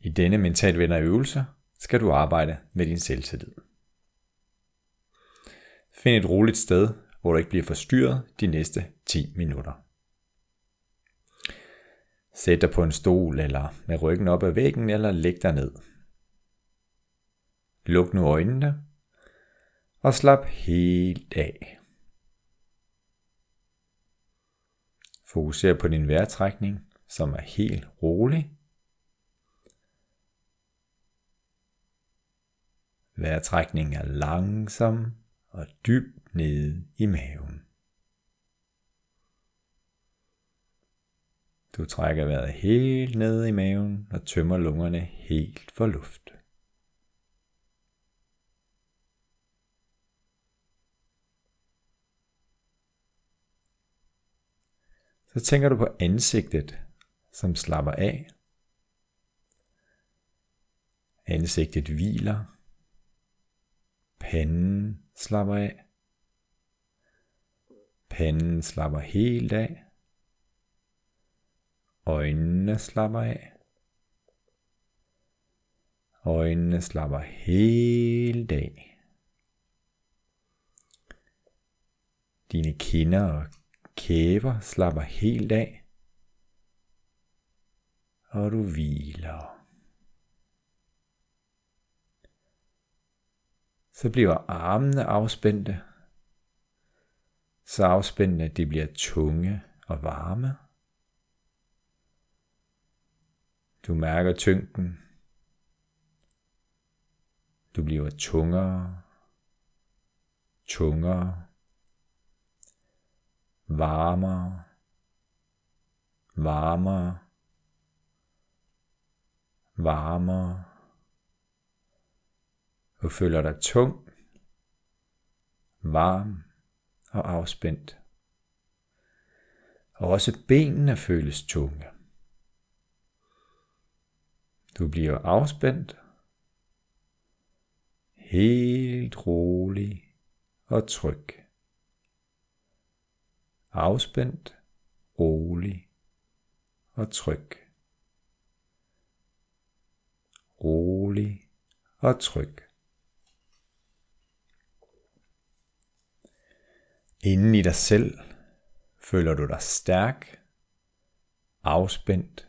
I denne mental øvelse skal du arbejde med din selvtillid. Find et roligt sted, hvor du ikke bliver forstyrret de næste 10 minutter. Sæt dig på en stol eller med ryggen op ad væggen eller læg dig ned. Luk nu øjnene og slap helt af. Fokuser på din vejrtrækning, som er helt rolig. Vejrtrækningen er langsom og dybt nede i maven. Du trækker vejret helt ned i maven og tømmer lungerne helt for luft. Så tænker du på ansigtet, som slapper af. Ansigtet hviler. Panden slapper af. Panden slapper helt af. Øjnene slapper af. Øjnene slapper helt af. Dine kinder og kæber slapper helt af. Og du hviler. Så bliver armene afspændte. Så afspændende de bliver tunge og varme. Du mærker tyngden. Du bliver tungere, tungere, varmere, varmere, varmere. Du føler dig tung, varm og afspændt. Og også benene føles tunge. Du bliver afspændt, helt rolig og tryg. Afspændt, rolig og tryg. Rolig og tryg. Inden i dig selv føler du dig stærk, afspændt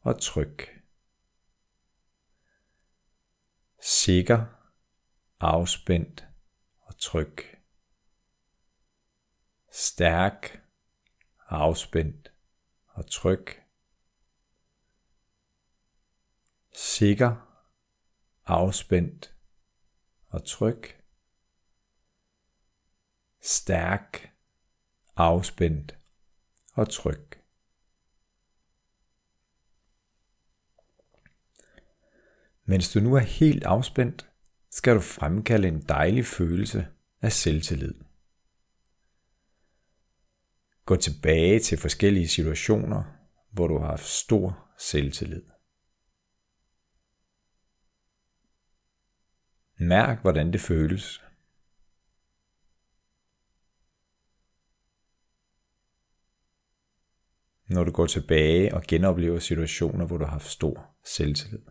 og tryg. sikker, afspændt og tryg. Stærk, afspændt og tryg. Sikker, afspændt og tryg. Stærk, afspændt og tryg. Mens du nu er helt afspændt, skal du fremkalde en dejlig følelse af selvtillid. Gå tilbage til forskellige situationer, hvor du har haft stor selvtillid. Mærk, hvordan det føles. Når du går tilbage og genoplever situationer, hvor du har haft stor selvtillid.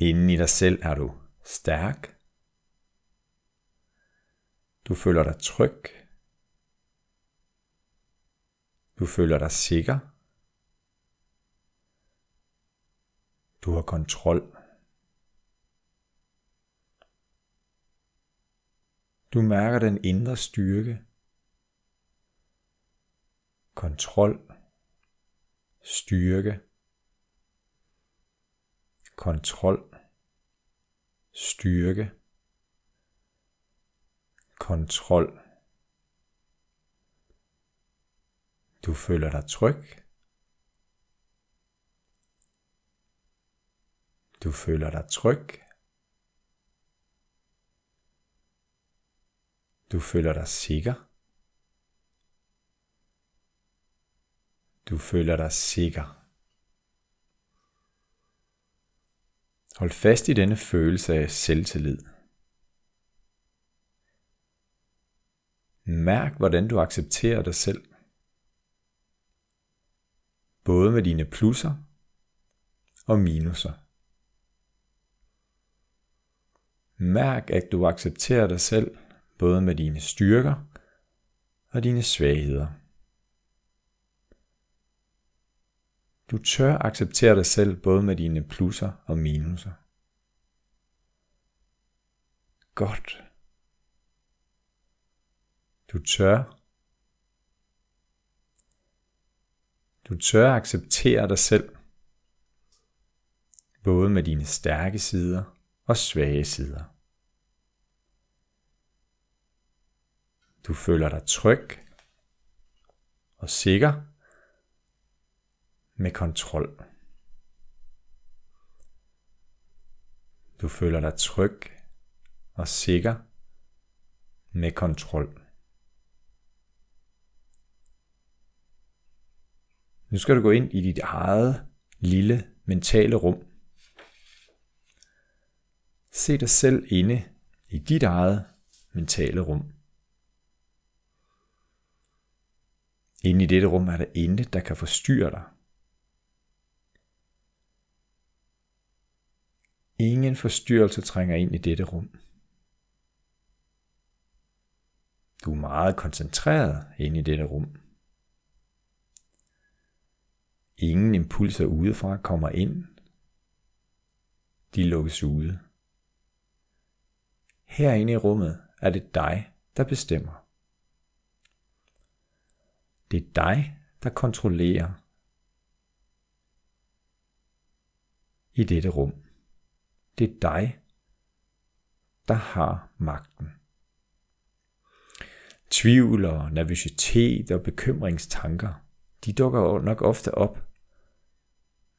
Inden i dig selv er du stærk. Du føler dig tryg. Du føler dig sikker. Du har kontrol. Du mærker den indre styrke. Kontrol. Styrke kontrol, styrke, kontrol. Du føler dig tryg. Du føler dig tryg. Du føler dig sikker. Du føler dig sikker. Hold fast i denne følelse af selvtillid. Mærk, hvordan du accepterer dig selv. Både med dine plusser og minuser. Mærk, at du accepterer dig selv, både med dine styrker og dine svagheder. Du tør acceptere dig selv både med dine plusser og minuser. Godt. Du tør. Du tør acceptere dig selv, både med dine stærke sider og svage sider. Du føler dig tryg og sikker med kontrol. Du føler dig tryg og sikker med kontrol. Nu skal du gå ind i dit eget lille mentale rum. Se dig selv inde i dit eget mentale rum. Inde i dette rum er der intet, der kan forstyrre dig. Ingen forstyrrelse trænger ind i dette rum. Du er meget koncentreret inde i dette rum. Ingen impulser udefra kommer ind. De lukkes ude. Herinde i rummet er det dig, der bestemmer. Det er dig, der kontrollerer i dette rum. Det er dig, der har magten. Tvivl og nervøsitet og bekymringstanker, de dukker nok ofte op,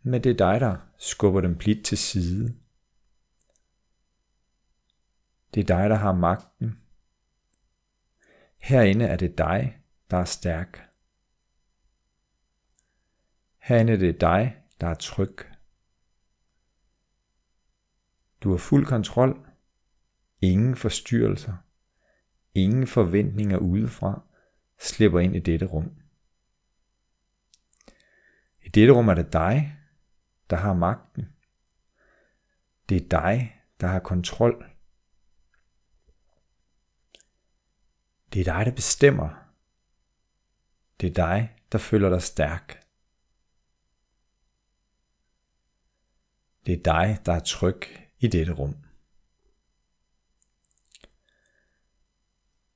men det er dig, der skubber dem blidt til side. Det er dig, der har magten. Herinde er det dig, der er stærk. Herinde er det dig, der er tryg. Du har fuld kontrol. Ingen forstyrrelser. Ingen forventninger udefra slipper ind i dette rum. I dette rum er det dig, der har magten. Det er dig, der har kontrol. Det er dig, der bestemmer. Det er dig, der føler dig stærk. Det er dig, der er tryg i dette rum.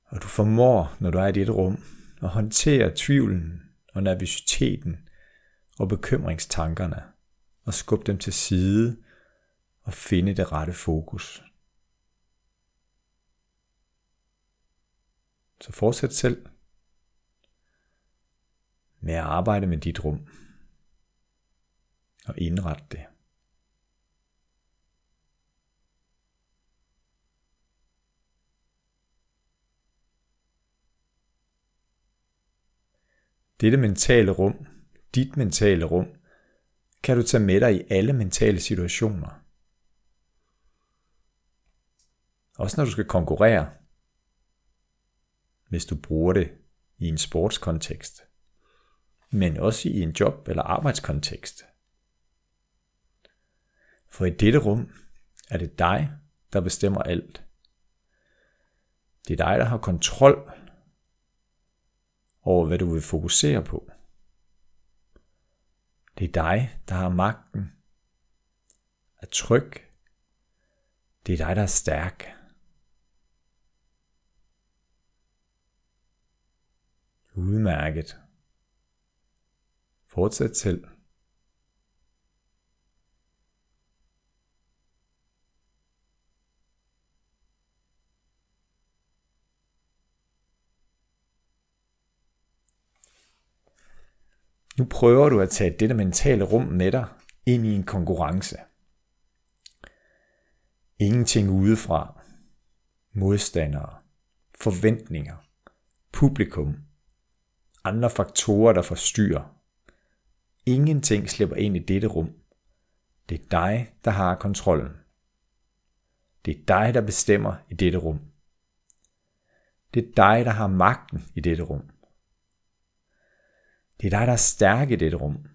Og du formår, når du er i dette rum, at håndtere tvivlen og nervøsiteten og bekymringstankerne og skubbe dem til side og finde det rette fokus. Så fortsæt selv med at arbejde med dit rum og indrette det. Dette mentale rum, dit mentale rum, kan du tage med dig i alle mentale situationer. Også når du skal konkurrere, hvis du bruger det i en sportskontekst, men også i en job- eller arbejdskontekst. For i dette rum er det dig, der bestemmer alt. Det er dig, der har kontrol over, hvad du vil fokusere på. Det er dig, der har magten. Er tryg. Det er dig, der er stærk. Udmærket. Fortsæt selv. Nu prøver du at tage dette mentale rum med dig ind i en konkurrence. Ingenting udefra. Modstandere. Forventninger. Publikum. Andre faktorer, der forstyrrer. Ingenting slipper ind i dette rum. Det er dig, der har kontrollen. Det er dig, der bestemmer i dette rum. Det er dig, der har magten i dette rum. Det er dig, der er stærk i dette rum.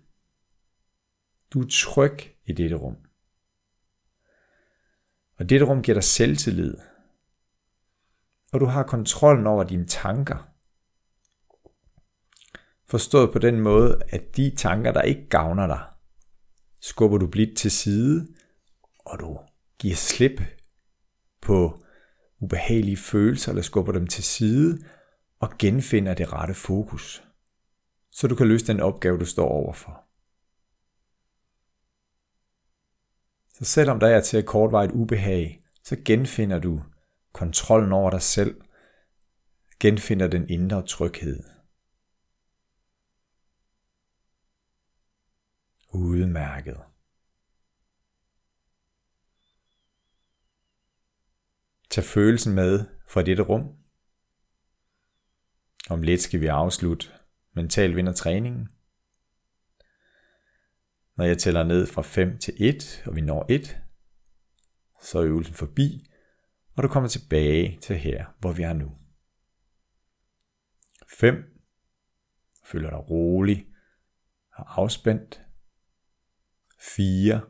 Du er tryg i dette rum. Og dette rum giver dig selvtillid. Og du har kontrollen over dine tanker. Forstået på den måde, at de tanker, der ikke gavner dig, skubber du blidt til side, og du giver slip på ubehagelige følelser, eller skubber dem til side, og genfinder det rette fokus, så du kan løse den opgave, du står overfor. Så selvom der er til et kortvarigt ubehag, så genfinder du kontrollen over dig selv, genfinder den indre tryghed. Udmærket. Tag følelsen med fra dette rum. Om lidt skal vi afslutte mental vinder træningen. Når jeg tæller ned fra 5 til 1, og vi når 1, så er øvelsen forbi, og du kommer tilbage til her, hvor vi er nu. 5. Føler dig rolig og afspændt. 4.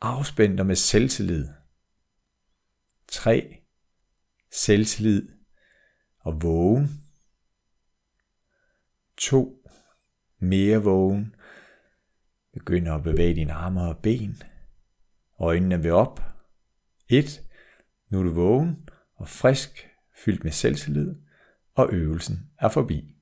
Afspændt og med selvtillid. 3. Selvtillid og vågen. 2. Mere vågen. Begynd at bevæge dine arme og ben. Øjnene vil op. 1. Nu er du vågen og frisk, fyldt med selvtillid, og øvelsen er forbi.